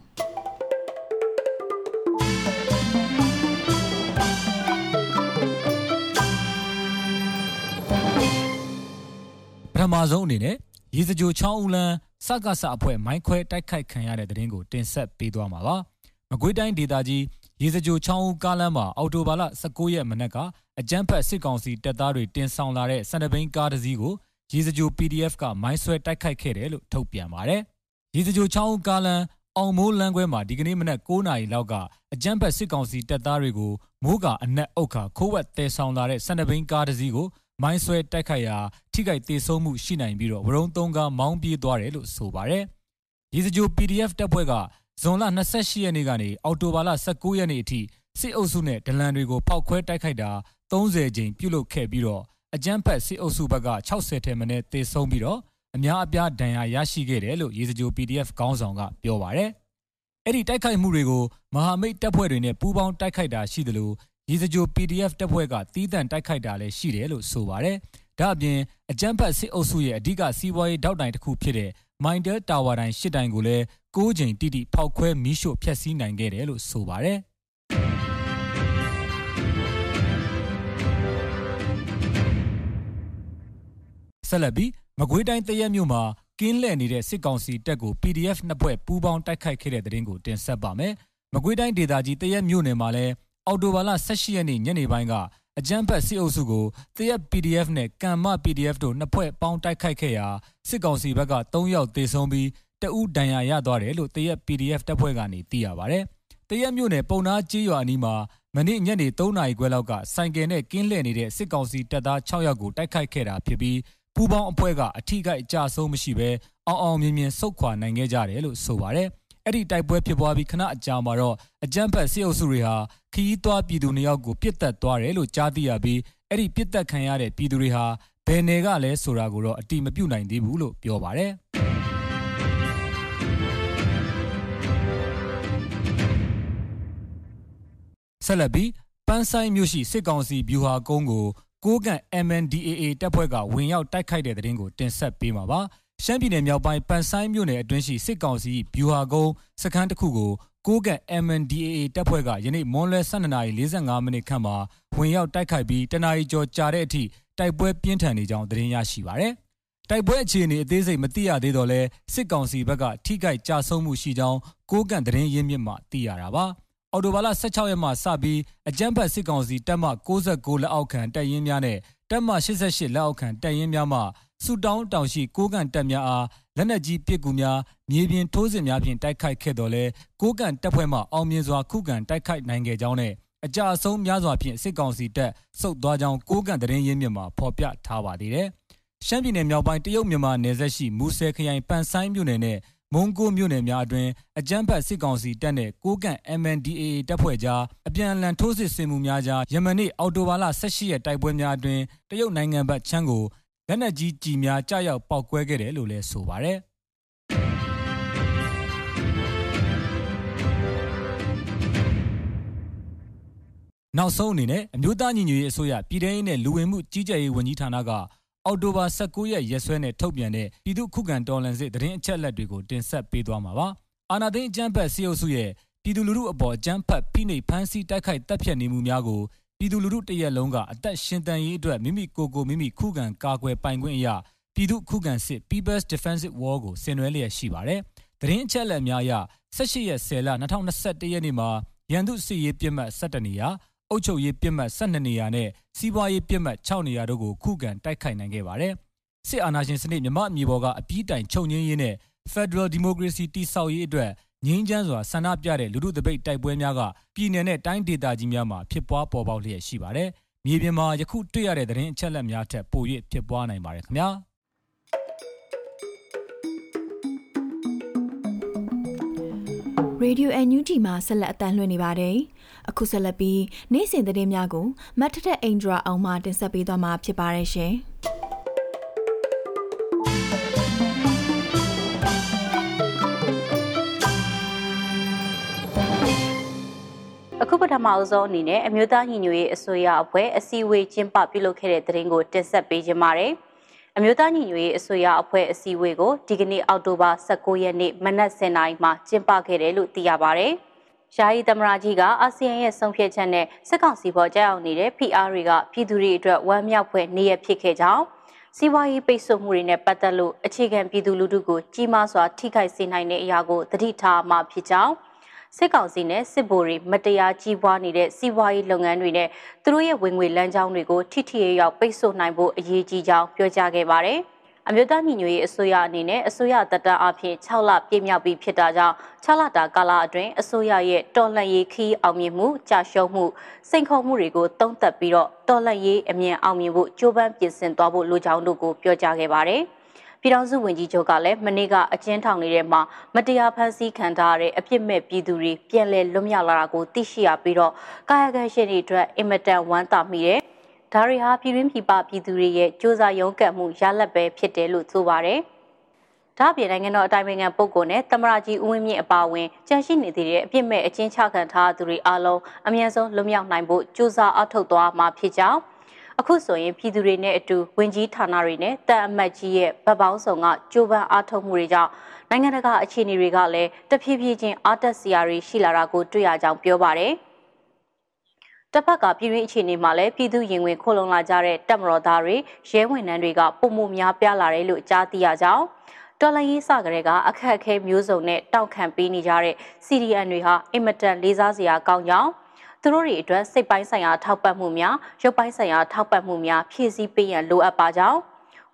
ပထမဆုံးအနေနဲ့ရေစကြိုချောင်းဦးလန်းစကစအဖွဲ့မိုင်းခွဲတိုက်ခိုက်ခံရတဲ့တဲ့ရင်ကိုတင်ဆက်ပေးသွားမှာပါ။မကွေးတိုင်းဒေသကြီးရေစကြိုချောင်းဦးကားလမ်းမှာအော်တိုဘာလ19ရက်မနက်က အကြမ်းဖက်စစ်ကောင်စီတပ်သားတွေတင်ဆောင်လာတဲ့စန္ဒဘိန်းကားတစ်စီးကိုရေစကြို PDF ကမိုင်းဆွဲတိုက်ခိုက်ခဲ့တယ်လို့ထုတ်ပြန်ပါတယ်။ရေစကြိုချောင်းဦးကားလမ်းအောင်မိုးလမ်းခွဲမှာဒီကနေ့မနက်9နာရီလောက်ကအကြမ်းဖက်စစ်ကောင်စီတပ်သားတွေကိုမိုးကအနက်အုတ်ခါခိုးဝက်တဲဆောင်လာတဲ့စန္ဒဘိန်းကားတစ်စီးကိုမိုင်းဆွဲတိုက်ခိုက်ရာထိခိုက်ဒေဆုံးမှုရှိနိုင်ပြီးတော့ဝရုံသုံးကားမောင်းပြေးသွားတယ်လို့ဆိုပါတယ်။ရေစကြို PDF တပ်ဖွဲ့ကဇွန်လ28ရက်နေ့ကနေအောက်တိုဘာလ19ရက်နေ့အထိစစ်အုပ်စုနဲ့ဒလန်တွေကိုဖောက်ခွဲတိုက်ခိုက်တာ 30ကြိမ်ပြုလုပ်ခဲ့ပြီးတော့အကြမ်းဖက်စစ်အုပ်စုဘက်က60ထဲမနည်းသေဆုံးပြီးတော့အများအပြားဒဏ်ရာရရှိခဲ့တယ်လို့ရေစကြို PDF ခေါင်းဆောင်ကပြောပါတယ်။အဲ့ဒီတိုက်ခိုက်မှုတွေကိုမဟာမိတ်တပ်ဖွဲ့တွေနဲ့ပူးပေါင်းတိုက်ခိုက်တာရှိသလိုရေစကြို PDF တပ်ဖွဲ့ကတီးတန့်တိုက်ခိုက်တာလည်းရှိတယ်လို့ဆိုပါတယ်။ဒါ့အပြင်အကြမ်းဖက်စစ်အုပ်စုရဲ့အဓိကစီးပွားရေးတောက်တိုင်တစ်ခုဖြစ်တဲ့မိုင်တဲတာဝါတိုင်၈တိုင်ကိုလည်း၉ချိန်တိတိဖောက်ခွဲမီးရှို့ဖျက်ဆီးနိုင်ခဲ့တယ်လို့ဆိုပါတယ်။ ဆက်လက်ပြီးမကွေးတိုင်းတရက်မြို့မှာကင်းလှည့်နေတဲ့စစ်ကောင်စီတပ်ကို PDF နှစ်ဖွဲ့ပူးပေါင်းတိုက်ခိုက်ခဲ့တဲ့တဲ့တင်ကိုတင်ဆက်ပါမယ်။မကွေးတိုင်းဒေသကြီးတရက်မြို့နယ်မှာလည်းအော်တိုဘာလ18ရက်နေ့ညနေပိုင်းကအကြမ်းဖက်စစ်အုပ်စုကိုတရက် PDF နဲ့ကံမ PDF တို့နှစ်ဖွဲ့ပေါင်းတိုက်ခိုက်ခဲ့ရာစစ်ကောင်စီဘက်က3ယောက်သေဆုံးပြီးတအူးဒဏ်ရာရသွားတယ်လို့တရက် PDF တပ်ဖွဲ့ကနေသိရပါဗျ။တရက်မြို့နယ်ပုံနာကြေးရွာအနီးမှာမနေ့ညနေ3နာရီခွဲလောက်ကစိုင်ကယ်နဲ့ကင်းလှည့်နေတဲ့စစ်ကောင်စီတပ်သား6ယောက်ကိုတိုက်ခိုက်ခဲ့တာဖြစ်ပြီး ပူပေါင်းအဖွဲ့ကအထိကိအကြဆုံးမရှိဘဲအောင်အောင်မြင်မြင်ဆုတ်ခွာနိုင်ခဲ့ကြတယ်လို့ဆိုပါတယ်။အဲ့ဒီတိုက်ပွဲဖြစ်ပွားပြီးခဏအကြာမှာတော့အကြမ်းဖက်စစ်အုပ်စုတွေဟာခီးသွွားပြည်သူနှစ်ယောက်ကိုပြစ်တက်သွားတယ်လို့ကြားသိရပြီးအဲ့ဒီပြစ်တက်ခံရတဲ့ပြည်သူတွေဟာဘယ်နယ်ကလဲဆိုတာကိုတော့အတိမပြုတ်နိုင်သေးဘူးလို့ပြောပါတယ်။ဆက်လက်ပြီးပန်းဆိုင်မြို့ရှိစစ်ကောင်စီဗျူဟာကုန်းကို ကိုးကန် MNDAA တပ်ဖွဲ့ကဝင်ရောက်တိုက်ခိုက်တဲ့တဲ့ရင်ကိုတင်ဆက်ပေးမှာပါရှမ်းပြည်နယ်မြောက်ပိုင်းပန်ဆိုင်းမြို့နယ်အတွင်းရှိစစ်ကောင်စီဗျူဟာကုန်းစခန်းတစ်ခုကိုကိုးကန် MNDAA တပ်ဖွဲ့ကယနေ့မွန်လွယ်12:45မိနစ်ခန့်မှာဝင်ရောက်တိုက်ခိုက်ပြီးတနာရီကျော်ကြာတဲ့အထိတိုက်ပွဲပြင်းထန်နေကြောင်းသတင်းရရှိပါရယ်တိုက်ပွဲအခြေအနေအသေးစိတ်မသိရသေးတော့လဲစစ်ကောင်စီဘက်ကထိခိုက်ကြဆုံးမှုရှိကြောင်းကိုးကန်သတင်းရင်းမြစ်မှသိရတာပါ အော်တိုဘာလ16ရက်မှစပြီးအကြမ်းဖက်စစ်ကောင်စီတပ်မ69လက်အောက်ခံတပ်ရင်းများနဲ့တပ်မ88လက်အောက်ခံတပ်ရင်းများမှဆူတောင်းတောင်ရှိကိုးကန်တပ်များအားလက်နက်ကြီးပစ်ကူများမြေပြင်ထိုးစစ်များဖြင့်တိုက်ခိုက်ခဲ့တော်လဲကိုးကန်တပ်ဖွဲ့မှအောင်မြင်စွာခုခံတိုက်ခိုက်နိုင်ခဲ့ကြောင်းနဲ့အကြအဆုံးများစွာဖြင့်စစ်ကောင်စီတပ်စုပ်သွားကြောင်းကိုးကန်တရင်ရင်းမြစ်မှာဖော်ပြထားပါသေးတယ်။ရှမ်းပြည်နယ်မြောက်ပိုင်းတရုတ်မြန်မာနယ်စပ်ရှိမူဆယ်ခရိုင်ပန်ဆိုင်မြို့နယ်နဲ့ မုံကိုမြို့နယ်များအတွင်းအကြမ်းဖက်စစ်ကောင်စီတပ်နဲ့ကိုးကန် MNDAA တပ်ဖွဲ့ကြားအပြန်အလှန်ထိုးစစ်ဆင်မှုများကြားယမနေ့အော်တိုဘာလ18ရက်တိုက်ပွဲများအတွင်းတရုတ်နိုင်ငံဘက်ချမ်းကိုလက်နက်ကြီးကြီးများကြားရောက်ပောက်ကွဲခဲ့တယ်လို့လည်းဆိုပါတယ်နောက်ဆုံးအနေနဲ့အမျိုးသားညီညွတ်ရေးအစိုးရပြည်ထောင်စုနဲ့လူဝင်မှုကြီးကြပ်ရေးဝန်ကြီးဌာနက အောက်တိုဘာ19ရက်ရက်စွဲနဲ့ထုတ်ပြန်တဲ့ပြည်သူ့ခုခံတော်လှန်စစ်တရင်အချက်လက်တွေကိုတင်ဆက်ပေးသွားမှာပါ။အာနာသိန်းအကြမ်းဖက်စီအုပ်စုရဲ့ပြည်သူလူထုအပေါ်အကြမ်းဖက်ဖိနှိပ်ဖမ်းဆီးတိုက်ခိုက်တပ်ဖြတ်နေမှုများကိုပြည်သူလူထုတရက်လုံးကအသက်ရှင်တန်ရေးအတွက်မိမိကိုယ်ကိုမိမိခုခံကာကွယ်ပိုင်ခွင့်အရာပြည်သူခုခံစစ် People's Defensive War ကိုဆင်နွှဲလျက်ရှိပါတယ်။သတင်းအချက်အလက်များအရ18ရက်10လ2021ရက်နေ့မှာရန်သူစစ်ရေးပြစ်မှတ်17နေရာ အုပ်ချုပ်ရေးပြစ်မှတ်12နေရာနဲ့စီးပွားရေးပြစ်မှတ်6နေရာတို့ကိုခုခံတိုက်ခိုက်နိုင်ခဲ့ပါတယ်။စစ်အာဏာရှင်စနစ်မြမအမျိုးပေါ်ကအပြီးတိုင်ချုပ်ငင်းရေးနဲ့ Federal Democracy တိဆောက်ရေးအတွက်ငင်းချမ်းစွာဆန္ဒပြတဲ့လူထုတပိတ်တိုက်ပွဲများကပြည်내နဲ့တိုင်းဒေသကြီးများမှာဖြစ်ပွားပေါ်ပေါက်လျက်ရှိပါတယ်။မြေပြင်မှာယခုတွေ့ရတဲ့သတင်းအချက်အလက်များထက်ပို၍ဖြစ်ပွားနိုင်ပါတယ်ခင်ဗျာ။ Radio NUG မှာဆက်လက်အတန်းလွှင့်နေပါတယ်။အခုဆက်လက်ပြီးနေ့စဉ်သတင်းများကိုမတ်ထထအင်ဒရာအောင်မှတင်ဆက်ပေးသွားမှာဖြစ်ပါတယ်ရှင်။အခုပထမအဆုံးအနေနဲ့အမျိုးသားညီညွတ်ရေးအစိုးရအဖွဲ့အစည်းအဝေးကျင်းပပြုလုပ်ခဲ့တဲ့သတင်းကိုတင်ဆက်ပေးခြင်းပါတယ်။ အမျိုးသားညီညွတ်ရေးအစိုးရအဖွဲ့အစည်းအဝေးကိုဒီကနေ့အောက်တိုဘာ19ရက်နေ့မနက်10:00နာရီမှာကျင်းပခဲ့တယ်လို့သိရပါတယ်။ယာယီသမရာကြီးကအာဆီယံရဲ့ဆုံးဖြတ်ချက်နဲ့စစ်ကောင်စီပေါ်ကြောက်အောင်နေတဲ့ PR တွေကပြည်သူတွေအတွက်ဝမ်းမြောက်ဖွယ်နေရဖြစ်ခဲ့ကြောင်းစီးပွားရေးပိတ်ဆို့မှုတွေနဲ့ပတ်သက်လို့အခြေခံပြည်သူလူထုကိုကြီးမားစွာထိခိုက်စေနိုင်တဲ့အရာကိုသတိထားမှဖြစ်ကြောင်း စစ်ကောင်စီနဲ့စစ်ဗိုလ်တွေမတရားကြီးပွားနေတဲ့စီးပွားရေးလုပ်ငန်းတွေနဲ့သူတို့ရဲ့ဝင်ငွေလမ်းကြောင်းတွေကိုထိထိရောက်ပိတ်ဆို့နိုင်ဖို့အရေးကြီးကြောင်းပြောကြားခဲ့ပါတယ်။အမျိုးသားညီညွတ်ရေးအစိုးရအနေနဲ့အစိုးရတပ်တန်းအဖြစ်6လပြည့်မြောက်ပြီးဖြစ်တာကြောင့်6လတာကာလအတွင်းအစိုးရရဲ့တော်လှန်ရေးခီးအောင်မြင်မှုကြာရှုံးမှုစိန်ခေါ်မှုတွေကိုတုံ့တက်ပြီးတော့တော်လှန်ရေးအမြင်အောင်မြင်ဖို့ကြိုးပမ်းပြင်ဆင်သွားဖို့လိုကြောင်းတို့ကိုပြောကြားခဲ့ပါတယ်။ ပြည်ထောင်စုဝန်ကြီးချုပ်ကလည်းမနေ့ကအကျဉ်းထောင်တွေထဲမှာမတရားဖမ်းဆီးခံထားရတဲ့အပြစ်မဲ့ပြည်သူတွေပြန်လည်လွတ်မြောက်လာတာကိုသိရှိရပြီးတော့ကာယကံရှင်တွေအတွက်အင်မတန်ဝမ်းသာမိတယ်။ဒါတွေဟာပြည်တွင်းပြည်ပပြည်သူတွေရဲ့စူးစမ်းရုန်းကန်မှုရလဒ်ပဲဖြစ်တယ်လို့ဆိုပါတယ်။ဒါ့အပြင်နိုင်ငံတော်အတိုင်ပင်ခံပုဂ္ဂိုလ်နဲ့သမရကြီးဦးဝင်းမြင့်အပါအဝင်ကြန့်ရှိနေသေးတဲ့အပြစ်မဲ့အချင်းချခံထားသူတွေအလုံးအမြန်ဆုံးလွတ်မြောက်နိုင်ဖို့ကြိုးစားအထောက်သွားမှာဖြစ်ကြောင်း အခုဆိုရင်ပြည်သူတွေနဲ့အတူဝင်ကြီးဌာနတွေနဲ့တပ်အမတ်ကြီးရဲ့ဗတ်ပေါင်းဆောင်ကကြိုးပမ်းအားထုတ်မှုတွေကြောင့်နိုင်ငံတကာအခြေအနေတွေကလည်းတဖြည်းဖြည်းချင်းအားတက်စရာတွေရှိလာတာကိုတွေ့ရကြောင်းပြောပါတယ်။တစ်ဖက်ကပြည်တွင်းအခြေအနေမှာလည်းပြည်သူရင်ဝင်ခိုလုံလာကြတဲ့တပ်မတော်သားတွေရဲဝင်နှန်းတွေကပုံမှုများပြားလာတယ်လို့ကြားသိရကြောင်းတော်လရေးစကလေးကအခက်အခဲမျိုးစုံနဲ့တောက်ခံပေးနေကြတဲ့ CDN တွေဟာအင်မတန်လေးစားစရာကောင်းကြောင်း သူတို့တွေအတွက်စိတ်ပိုင်းဆိုင်ရာထောက်ပံ့မှုများရုပ်ပိုင်းဆိုင်ရာထောက်ပံ့မှုများဖြည့်ဆည်းပေးရန်လိုအပ်ပါကြောင်း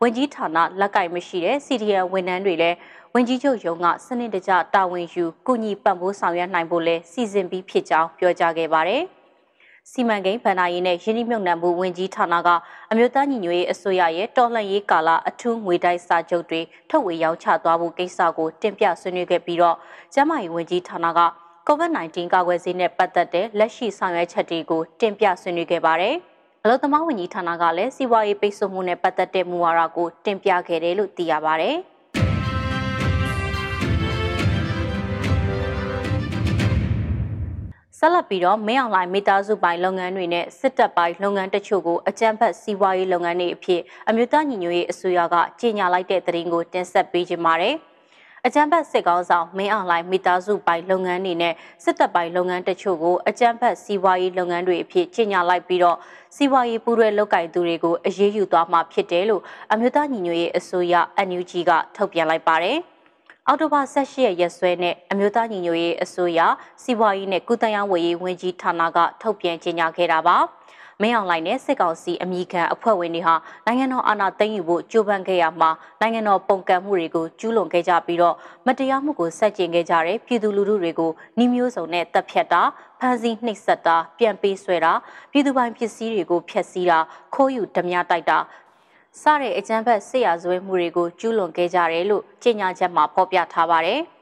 ဝင်ကြီးဌာနလက်ကင်မရှိတဲ့ CDN ဝန်ထမ်းတွေလည်းဝင်ကြီးချုပ်ရုံးကစနစ်တကျတာဝန်ယူကုညီပံ့ပိုးဆောင်ရွက်နိုင်ဖို့လဲစီစဉ်ပြီးဖြစ်ကြောင်းပြောကြားခဲ့ပါတယ်။စီမံကိန်းဗဏ္ဍာရေးနဲ့ယင်းနှိမ့်မြုပ်နှံမှုဝန်ကြီးဌာနကအမျိုးသားညီညွတ်ရေးအစိုးရရဲ့တော်လှန်ရေးကာလအထူးငွေတိုက်စာချုပ်တွေထုတ်ဝေရောင်းချသွားဖို့ကိစ္စကိုတင်ပြဆွေးနွေးခဲ့ပြီးတော့ကျန်းမာရေးဝန်ကြီးဌာနက COVID-19 ကာကွယ်ဆေးနဲ့ပတ်သက်တဲ့လက်ရှိဆောင်ရွက်ချက်တွေကိုတင်ပြဆွေးနွေးခဲ့ပါတယ်။အလုံသမားဝန်ကြီးဌာနကလည်းစီးပွားရေးပိတ်ဆို့မှုနဲ့ပတ်သက်တဲ့မူဝါဒကိုတင်ပြခဲ့တယ်လို့သိရပါတယ်။ဆက်လက်ပြီးတော့မင်းအောင်လှိုင်မိသားစုပိုင်လုပ်ငန်းတွေနဲ့စစ်တပ်ပိုင်လုပ်ငန်းတချို့ကိုအကြမ်းဖက်စီးပွားရေးလုပ်ငန်းတွေအဖြစ်အမျိုးသားညီညွတ်ရေးအစိုးရကကြေညာလိုက်တဲ့သတင်းကိုတင်ဆက်ပေးကြပါမယ်။ အကြမ်းဖက်စစ်ကောင်းဆောင်မင်းအောင်လှိုင်မိသားစုပိုင်လုပ်ငန်းတွေနဲ့စစ်တပ်ပိုင်လုပ်ငန်းတချို့ကိုအကြမ်းဖက်စီးပွားရေးလုပ်ငန်းတွေအဖြစ်ကြေညာလိုက်ပြီးတော့စီးပွားရေးပူးတွဲလုပ်ကိုင်သူတွေကိုအရေးယူသွားမှာဖြစ်တယ်လို့အမျိုးသားညီညွတ်ရေးအစိုးရ NUG ကထုတ်ပြန်လိုက်ပါတယ်။အောက်တိုဘာ18ရက်ရက်စွဲနဲ့အမျိုးသားညီညွတ်ရေးအစိုးရစီးပွားရေးနဲ့ကုသရေးဝေရေးဝန်ကြီးဌာနကထုတ်ပြန်ကြေညာခဲ့တာပါ။ မင်းအောင်လှိုင်နဲ့စစ်ကောင်စီအမိခံအဖွဲ့ဝင်တွေဟာနိုင်ငံတော်အာဏာသိမ်းယူဖို့ကြိုးပမ်းခဲ့ရမှာနိုင်ငံတော်ပုံကံမှုတွေကိုကျူးလွန်ခဲ့ကြပြီးတော့မတရားမှုကိုဆက်ကျင်ခဲ့ကြတဲ့ပြည်သူလူထုတွေကိုနှီးမျိုးစုံနဲ့တပ်ဖြတ်တာဖမ်းဆီးနှိပ်စက်တာပြန်ပေးဆွဲတာပြည်သူပိုင်ပစ္စည်းတွေကိုဖျက်ဆီးတာခိုးယူဓမြတိုက်တာစတဲ့အကြမ်းဖက်စစ်ရာဇဝဲမှုတွေကိုကျူးလွန်ခဲ့ကြတယ်လို့ကြေညာချက်မှာဖော်ပြထားပါတယ်။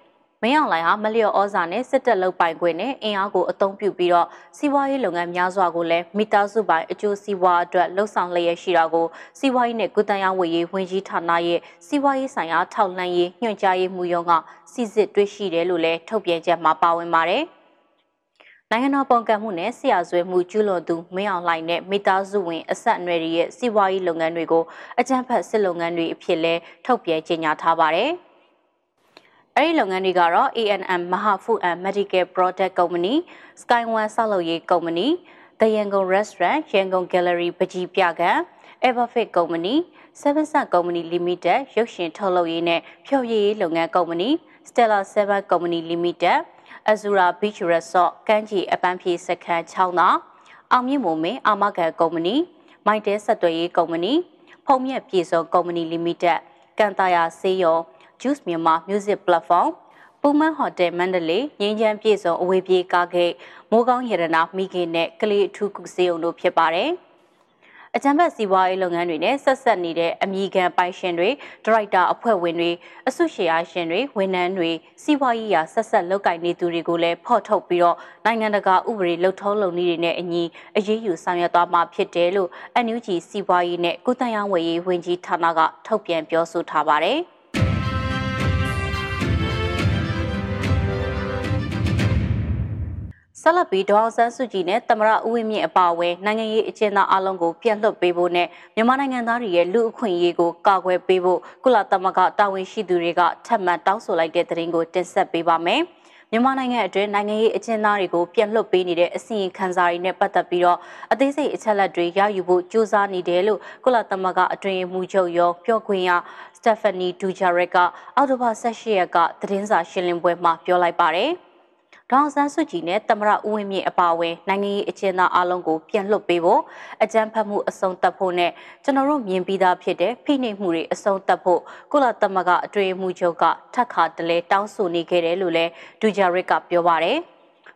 မင်းအောင်လှိုင်ဟာမလျော်ဩဇာနဲ့စစ်တပ်လုပ်ပိုင်ခွင့်နဲ့အင်အားကိုအသုံးပြုပြီးတော့စီးပွားရေးလုပ်ငန်းများစွာကိုလည်းမိသားစုပိုင်အကျိုးစီးပွားအတွက်လှုံ့ဆော်လျက်ရှိတာကိုစီးပွားရေးနဲ့ကုသရေးဝေရေးဝန်ကြီးဌာနရဲ့စီးပွားရေးဆိုင်ရာထောက်လှမ်းရေးညွှန်ကြားရေးမှူးရုံးကစစ်စစ်တွေ့ရှိတယ်လို့လည်းထုတ်ပြန်ချက်မှာပါဝင်ပါတယ်။နိုင်ငံတော်ပုံကံမှုနဲ့ဆရာဆွဲမှုကျူးလွန်သူမင်းအောင်လှိုင်နဲ့မိသားစုဝင်အဆက်အနွယ်တွေရဲ့စီးပွားရေးလုပ်ငန်းတွေကိုအကြမ်းဖက်စစ်လုပ်ငန်းတွေအဖြစ်လဲထုတ်ပြန်ကြေညာထားပါတယ်။ အဲဒီလုပ်ငန်းတွေကတော့ ANM Maha Food and Medical Product Company, Sky One ဆောက်လုပ်ရေးကုမ္ပဏီ, The Yangon Restaurant, Yangon Gallery ပကြီးပြကံ, Everfit Company, Seven Sun Company Limited ရုပ်ရှင်ထုတ်လုပ်ရေးနဲ့ဖျော်ဖြေရေးလုပ်ငန်းကုမ္ပဏီ, Stella Seven Company Limited Azura Beach Resort ကမ်းခြေအပန်းဖြေစခန်း6နာအောင်မြင့်မုံမင်းအာမခံကုမ္ပဏီမိုက်တဲဆက်သွယ်ရေးကုမ္ပဏီဖုံမြက်ပြည်စုံကုမ္ပဏီလီမိတက်ကန်တာယာဆေးရုံ Juice မြန်မာ Music Platform ပူမန်ဟိုတယ်မန္တလေးငင်းချမ်းပြည်စုံအဝေးပြေးကားဂိတ်မိုးကောင်းရတနာမိခင်နဲ့ကလေးအထူးကုဆေးရုံတို့ဖြစ်ပါတယ်။အကြံဖက်စီးပွားရေးလုပ်ငန်းတွေနဲ့ဆက်ဆက်နေတဲ့အမိခံပိုင်ရှင်တွေဒရိုက်တာအဖွဲ့ဝင်တွေအစုရှယ်ယာရှင်တွေဝန်ထမ်းတွေစီးပွားရေးရာဆက်ဆက်လုပ်ကိုင်နေသူတွေကိုလည်းဖော်ထုတ်ပြီးတော့နိုင်ငံတကာဥပဒေလှုပ်ထုံးလုပ်နည်းတွေနဲ့အညီအရေးယူဆောင်ရွက်သွားမှာဖြစ်တယ်လို့ NUG စီးပွားရေးနဲ့ကုသရေးဝယ်ရေးဝန်ကြီးဌာနကထုတ်ပြန်ပြောဆိုထားပါတယ်။ ဆက်လက်ပြီးဒေါအောင်ဆန်းစုကြည်နဲ့သမရဦးဝင်းမြင့်အပါအဝင်နိုင်ငံရေးအကျဉ်းသားအလုံးကိုပြန်လွှတ်ပေးဖို့နဲ့မြန်မာနိုင်ငံသားတွေရဲ့လူအခွင့်အရေးကိုကာကွယ်ပေးဖို့ကုလသမဂ္ဂတာဝန်ရှိသူတွေကထပ်မံတောင်းဆိုလိုက်တဲ့သတင်းကိုတင်ဆက်ပေးပါမယ်။မြန်မာနိုင်ငံအတွင်းနိုင်ငံရေးအကျဉ်းသားတွေကိုပြန်လွှတ်ပေးနေတဲ့အစီရင်ခံစာတွေနဲ့ပတ်သက်ပြီးတော့အသေးစိတ်အချက်လက်တွေရယူဖို့ကြိုးစားနေတယ်လို့ကုလသမဂ္ဂအတွင်းမှုချုပ်ရောပြောခွင့်ရစတက်ဖာနီဒူဂျာရက်ကအောက်တိုဘာ18ရက်ကသတင်းစာရှင်းလင်းပွဲမှာပြောလိုက်ပါတယ်။ ဒေါအောင်ဆန်းစုကြည်နဲ့တမရဦးဝင်းမြင့်အပါအဝင်နိုင်ငံရေးအကျဉ်းသားအလုံးကိုပြန်လွှတ်ပေးဖို့အကြမ်းဖက်မှုအဆုံးသတ်ဖို့နဲ့ကျွန်တော်တို့မြင်ပြီးသားဖြစ်တဲ့ဖိနှိပ်မှုတွေအဆုံးသတ်ဖို့ကုလသမဂ္ဂအတွေ့အမှုချုပ်ကထပ်ခါတလဲတောင်းဆိုနေခဲ့တယ်လို့လည်းဒူဂျာရစ်ကပြောပါတယ်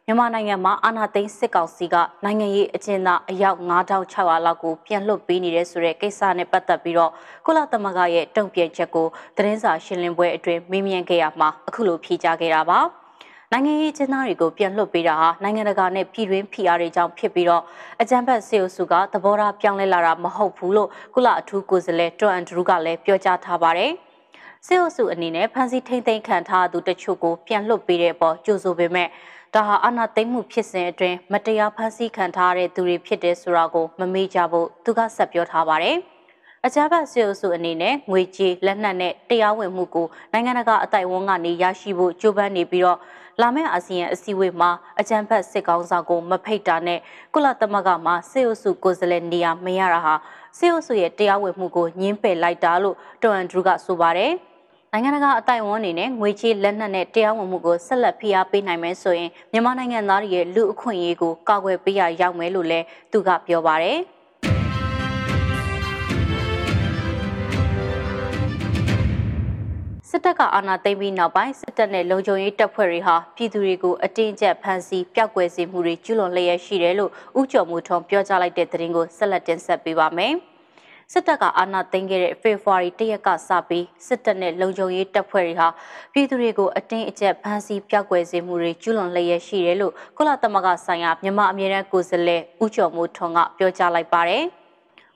မြန်မာနိုင်ငံမှာအာဏာသိမ်းစစ်ကောင်စီကနိုင်ငံရေးအကျဉ်းသားအယောက်9600လောက်ကိုပြန်လွှတ်ပေးနေတဲ့ဆိုတဲ့ကိစ္စနဲ့ပတ်သက်ပြီးတော့ကုလသမဂ္ဂရဲ့တုံ့ပြန်ချက်ကိုသတင်းစာရှင်းလင်းပွဲအတွင်းမေးမြန်းခဲ့ရမှာအခုလိုဖြေကြားခဲ့တာပါ။ နိုင်ငံရေးကျင်းသားတွေကိုပြန်လွှတ်ပေးတာဟာနိုင်ငံတကာနဲ့ပြည်တွင်းဖိအားတွေကြောင့်ဖြစ်ပြီးတော့အကြံဖတ်စေအုပ်စုကသဘောထားပြောင်းလဲလာတာမဟုတ်ဘူးလို့ကုလအထူးကိုယ်စားလှယ်တွန်အန်ဒရူးကလည်းပြောကြားထားပါတယ်။စေအုပ်စုအနေနဲ့ဖန်စီထိမ့်သိမ်းခံထားသူတချို့ကိုပြန်လွှတ်ပေးတဲ့အပေါ်ကြိုဆိုပေမဲ့ဒါဟာအာဏာသိမ်းမှုဖြစ်စဉ်အတွင်းမတရားဖန်ဆီးခံထားတဲ့သူတွေဖြစ်တဲ့ဆိုတာကိုမမေ့ကြဖို့သူကဆက်ပြောထားပါတယ်။အကြမ်းဖက်စစ်အုပ်စုအနေနဲ့ငွေကြေးလက်နက်နဲ့တရားဝင်မှုကိုနိုင်ငံတကာအတိုင်အဝန်းကနေရရှိဖို့ကြိုးပမ်းနေပြီးတော့ လာမယ့်အာဆီယံအစည်းအဝေးမှာအကြံဖက်စစ်ကောင်းဆောင်ကိုမဖိတ်တာနဲ့ကုလသမဂ္ဂမှာစေအုပ်စုကိုယ်စားလှယ်နေရာမရတာဟာစေအုပ်စုရဲ့တရားဝင်မှုကိုညှင်းပယ်လိုက်တာလို့တွန်အန်ဒရူးကဆိုပါတယ်။နိုင်ငံတကာအတိုင်အဝန်းအနေနဲ့ငွေချေးလက်နက်နဲ့တရားဝင်မှုကိုဆက်လက်ဖိအားပေးနိုင်မယ်ဆိုရင်မြန်မာနိုင်ငံသားတွေရဲ့လူအခွင့်အရေးကိုကာကွယ်ပေးရရောက်မယ်လို့လည်းသူကပြောပါတယ်။ စစ်တပ်ကအာဏာသိမ်းပြီးနောက်ပိုင်းစစ်တပ်နဲ့လုံခြုံရေးတပ်ဖွဲ့တွေဟာပြည်သူတွေကိုအတင်းအကျပ်ဖမ်းဆီးပျောက်ကွယ်စေမှုတွေကျူးလွန်လျက်ရှိတယ်လို့ဥကျော်မှုထုံပြောကြားလိုက်တဲ့သတင်းကိုဆက်လက်တင်ဆက်ပေးပါမယ်။စစ်တပ်ကအာဏာသိမ်းခဲ့တဲ့ဖေဖော်ဝါရီ၁ရက်ကစပြီးစစ်တပ်နဲ့လုံခြုံရေးတပ်ဖွဲ့တွေဟာပြည်သူတွေကိုအတင်းအကျပ်ဖမ်းဆီးပျောက်ကွယ်စေမှုတွေကျူးလွန်လျက်ရှိတယ်လို့ကုလသမဂ္ဂဆိုင်ရာမြန်မာအမြဲတမ်းကိုယ်စားလှယ်ဦးကျော်မိုးထွန်းကပြောကြားလိုက်ပါတယ်။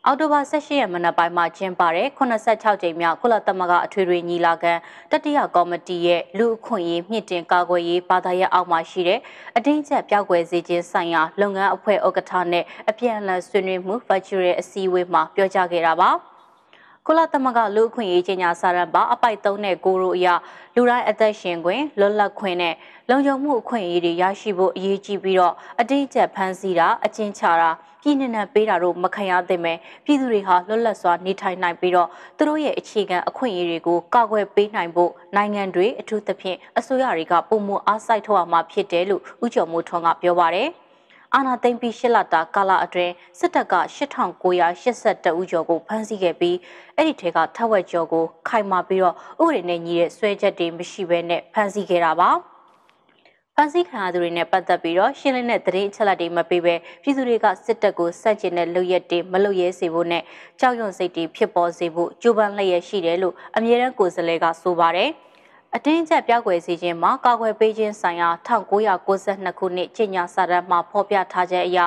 အောက်တိုဘာ18ရက်မနက်ပိုင်းမှာကျင်းပတဲ့86ကြိမ်မြောက်ကုလသမဂ္ဂအထွေထွေညီလာခံတတိယကော်မတီရဲ့လူအခွင့်အရေးမြင့်တင်ကာကွယ်ရေးဘာသာရပ်အောက်မှာရှိတဲ့အတင်းကျပ်ပြောက်ွယ်စေခြင်းဆိုင်ရာလုပ်ငန်းအဖွဲ့ဥက္ကဋ္ဌနဲ့အပြန်အလှန်ဆွေးနွေးမှု virtual အစည်းအဝေးမှာပြောကြားခဲ့တာပါ။ ကုလသမဂ္ဂလူအခွင့်အရေးကြီးညာစာရန်ပါအပိုက်3နဲ့9တို့အရလူတိုင်းအသက်ရှင်ခွင့်လွတ်လပ်ခွင့်နဲ့လုံခြုံမှုအခွင့်အရေးတွေရရှိဖို့အရေးကြီးပြီးတော့အတိအကျဖန်ဆီးတာအကျဉ်းချတာပြည်내နဲ့ပေးတာတို့မခံရသင့်ပဲပြည်သူတွေဟာလွတ်လပ်စွာနေထိုင်နိုင်ပြီးတော့သူတို့ရဲ့အခြေခံအခွင့်အရေးတွေကိုကာကွယ်ပေးနိုင်ဖို့နိုင်ငံတွေအထူးသဖြင့်အစိုးရတွေကပုံမအားစိုက်ထုတ်အောင်မှာဖြစ်တယ်လို့ဦးကျော်မိုးထွန်းကပြောပါတယ် အာနာသိမ့်ပြီးရှစ်လတာကာလအတွင်းစစ်တပ်က8982ဦးကျော်ကိုဖမ်းဆီးခဲ့ပြီးအဲ့ဒီထဲကထက်ဝက်ကျော်ကိုခိုင်မာပြီးတော့ဥပဒေနဲ့ညီတဲ့ဆွဲချက်တွေမရှိဘဲနဲ့ဖမ်းဆီးခဲ့တာပါ။ဖမ်းဆီးခံရသူတွေနဲ့ပတ်သက်ပြီးတော့ရှင်းလင်းတဲ့သတင်းအချက်အလက်တွေမပေးဘဲပြည်သူတွေကစစ်တပ်ကိုစန့်ကျင်တဲ့လုပ်ရက်တွေမလုပ်ရဲစေဖို့နဲ့ကြောက်ရွံ့စိတ်တွေဖြစ်ပေါ်စေဖို့ကြိုးပမ်းလျက်ရှိတယ်လို့အမြဲတမ်းကိုယ်စားလှယ်ကဆိုပါတယ်။ အတင်းကျပ်ပြောက်ွယ်စေခြင်းမှာကာကွယ်ပေးခြင်းဆိုင်ရာ1992ခုနှစ်ကျင့်ညာစာတမ်းမှာဖော်ပြထားချက်အရ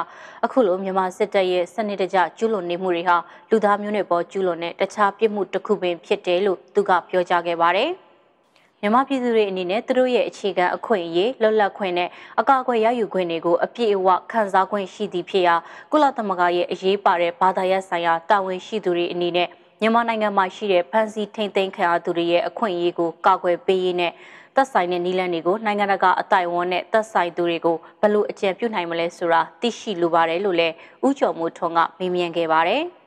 အခုလိုမြန်မာစစ်တပ်ရဲ့စနစ်တကျကျူးလွန်နေမှုတွေဟာလူသားမျိုးနွယ်ပေါ်ကျူးလွန်တဲ့တခြားပြစ်မှုတစ်ခုပင်ဖြစ်တယ်လို့သူကပြောကြားခဲ့ပါတယ်။မြန်မာပြည်သူတွေအနေနဲ့သူတို့ရဲ့အခြေခံအခွင့်အရေးလွတ်လပ်ခွင့်နဲ့အကာအကွယ်ရယူခွင့်တွေကိုအပြည့်အဝခံစား권ရှိသည်ဖြစ်ရာကုလသမဂ္ဂရဲ့အရေးပါတဲ့ဘာသာရပ်ဆိုင်ရာတာဝန်ရှိသူတွေအနေနဲ့ မြန်မာနိုင်ငံမှာရှိတဲ့ဖန်စီထိန်သိမ်းခံရသူတွေရဲ့အခွင့်အရေးကိုကာကွယ်ပေးရေးနဲ့သက်ဆိုင်တဲ့နည်းလမ်းတွေကိုနိုင်ငံတကာအတိုင်အဝန်းနဲ့သက်ဆိုင်သူတွေကိုဘယ်လိုအကြံပြုနိုင်မလဲဆိုတာသိရှိလိုပါတယ်လို့လည်းဥကျော်မိုးထွန်းကမေးမြန်းခဲ့ပါတယ်။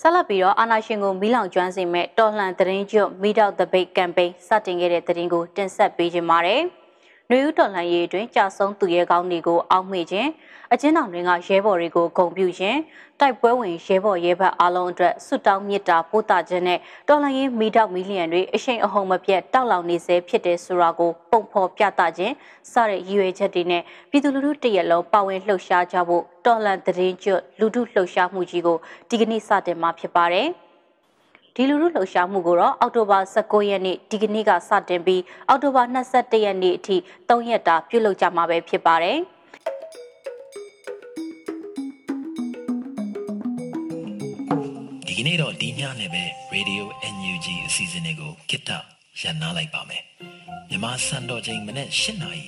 ဆက်လက်ပြီးတော့အာနာရှင်ကိုမီးလောင်ကျွမ်းစေမဲ့တော်လှန်သတင်းကျွတ်မီးတောက်တပိတ်ကမ်ပိန်းစတင်ခဲ့တဲ့သတင်းကိုတင်ဆက်ပေးခြင်းပါတယ်။ နှွေဦးတော်လှန်ရေးအတွင်းကြာဆုံးသူရဲကောင်းတွေကိုအောက်မေ့ခြင်းအကျဉ်းထောင်တွေကရဲဘော်တွေကိုဂုဏ်ပြုခြင်းတိုက်ပွဲဝင်ရဲဘော်ရဲဘက်အားလုံးအတွက်ဆုတောင်းမေတ္တာပို့သခြင်းနဲ့တော်လှန်ရေးမိတောက်မီလီယံတွေအရှိန်အဟုန်မပြတ်တောက်လောင်နေစေဖြစ်တဲ့ဆိုတာကိုပုံဖော်ပြသခြင်းစတဲ့ရည်ရွယ်ချက်တွေနဲ့ပြည်သူလူထုတရက်လုံးပါဝင်လှုပ်ရှားကြဖို့တော်လှန်သတင်းကျွတ်လူထုလှုပ်ရှားမှုကြီးကိုဒီကနေ့စတင်မှာဖြစ်ပါတယ်။ ဒီလူလူလှုပ်ရှားမှုကိုတော့အောက်တိုဘာ19ရက်နေ့ဒီကနေ့ကစတင်ပြီးအောက်တိုဘာ21ရက်နေ့အထိ3ရက်တာပြုလုပ်ကြမှာပဲဖြစ်ပါတယ်ဒီကနေ့တော့ဒီညနဲ့ပဲ Radio NUG အစီအစဉ်လေးကိုကိတ္တရန်နာလိုက်ပါမယ်မြမစံတော်ချိန်မနေ့၈နာရီ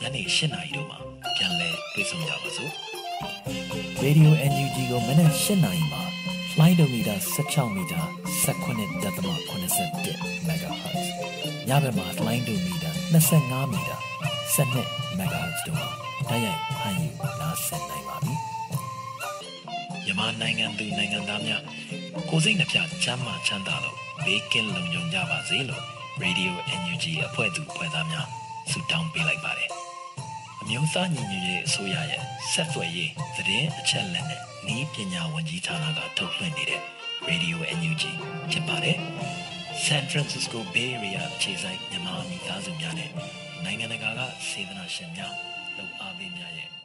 ညနေ၈နာရီတို့မှာပြန်လည်တွေ့ဆုံကြပါစို့ Radio NUG ကိုမနေ့၈နာရီမှာလိုင်းဒိုမီတာ16မီတာ 19.87 MHz ညဘက်မှာလိုင်းဒိုမီတာ25မီတာ12 MHz တို့မှာတိုက်ရိုက်ဖမ်းယူနားဆင်နိုင်ပါပြီမြန်မာနိုင်ငံသူနိုင်ငံသားများကိုစိတ်နှပြချမ်းမာချမ်းသာလို့ဘေးကင်းလုံခြုံကြပါစေလို့ Radio NUG အဖွဲ့သူအဖွဲ့သားများဆုတောင်းပေးလိုက်ပါတယ်။အမျိုးသားညီညွတ်ရေးအစိုးရရဲ့ဆက်သွယ်ရေးသတင်းအချက်အလက်နဲ့ဤပညာဝန်ကြီးဌာနကထုတ်လွှင့်နေတဲ့ Radio NUG ဖြစ်ပါတယ်။ San Francisco Bay Area အခြေစိုက်မြန်မာမိသားစုများနဲ့နိုင်ငံတကာကစေတနာရှင်များလှူအားပေးများရဲ့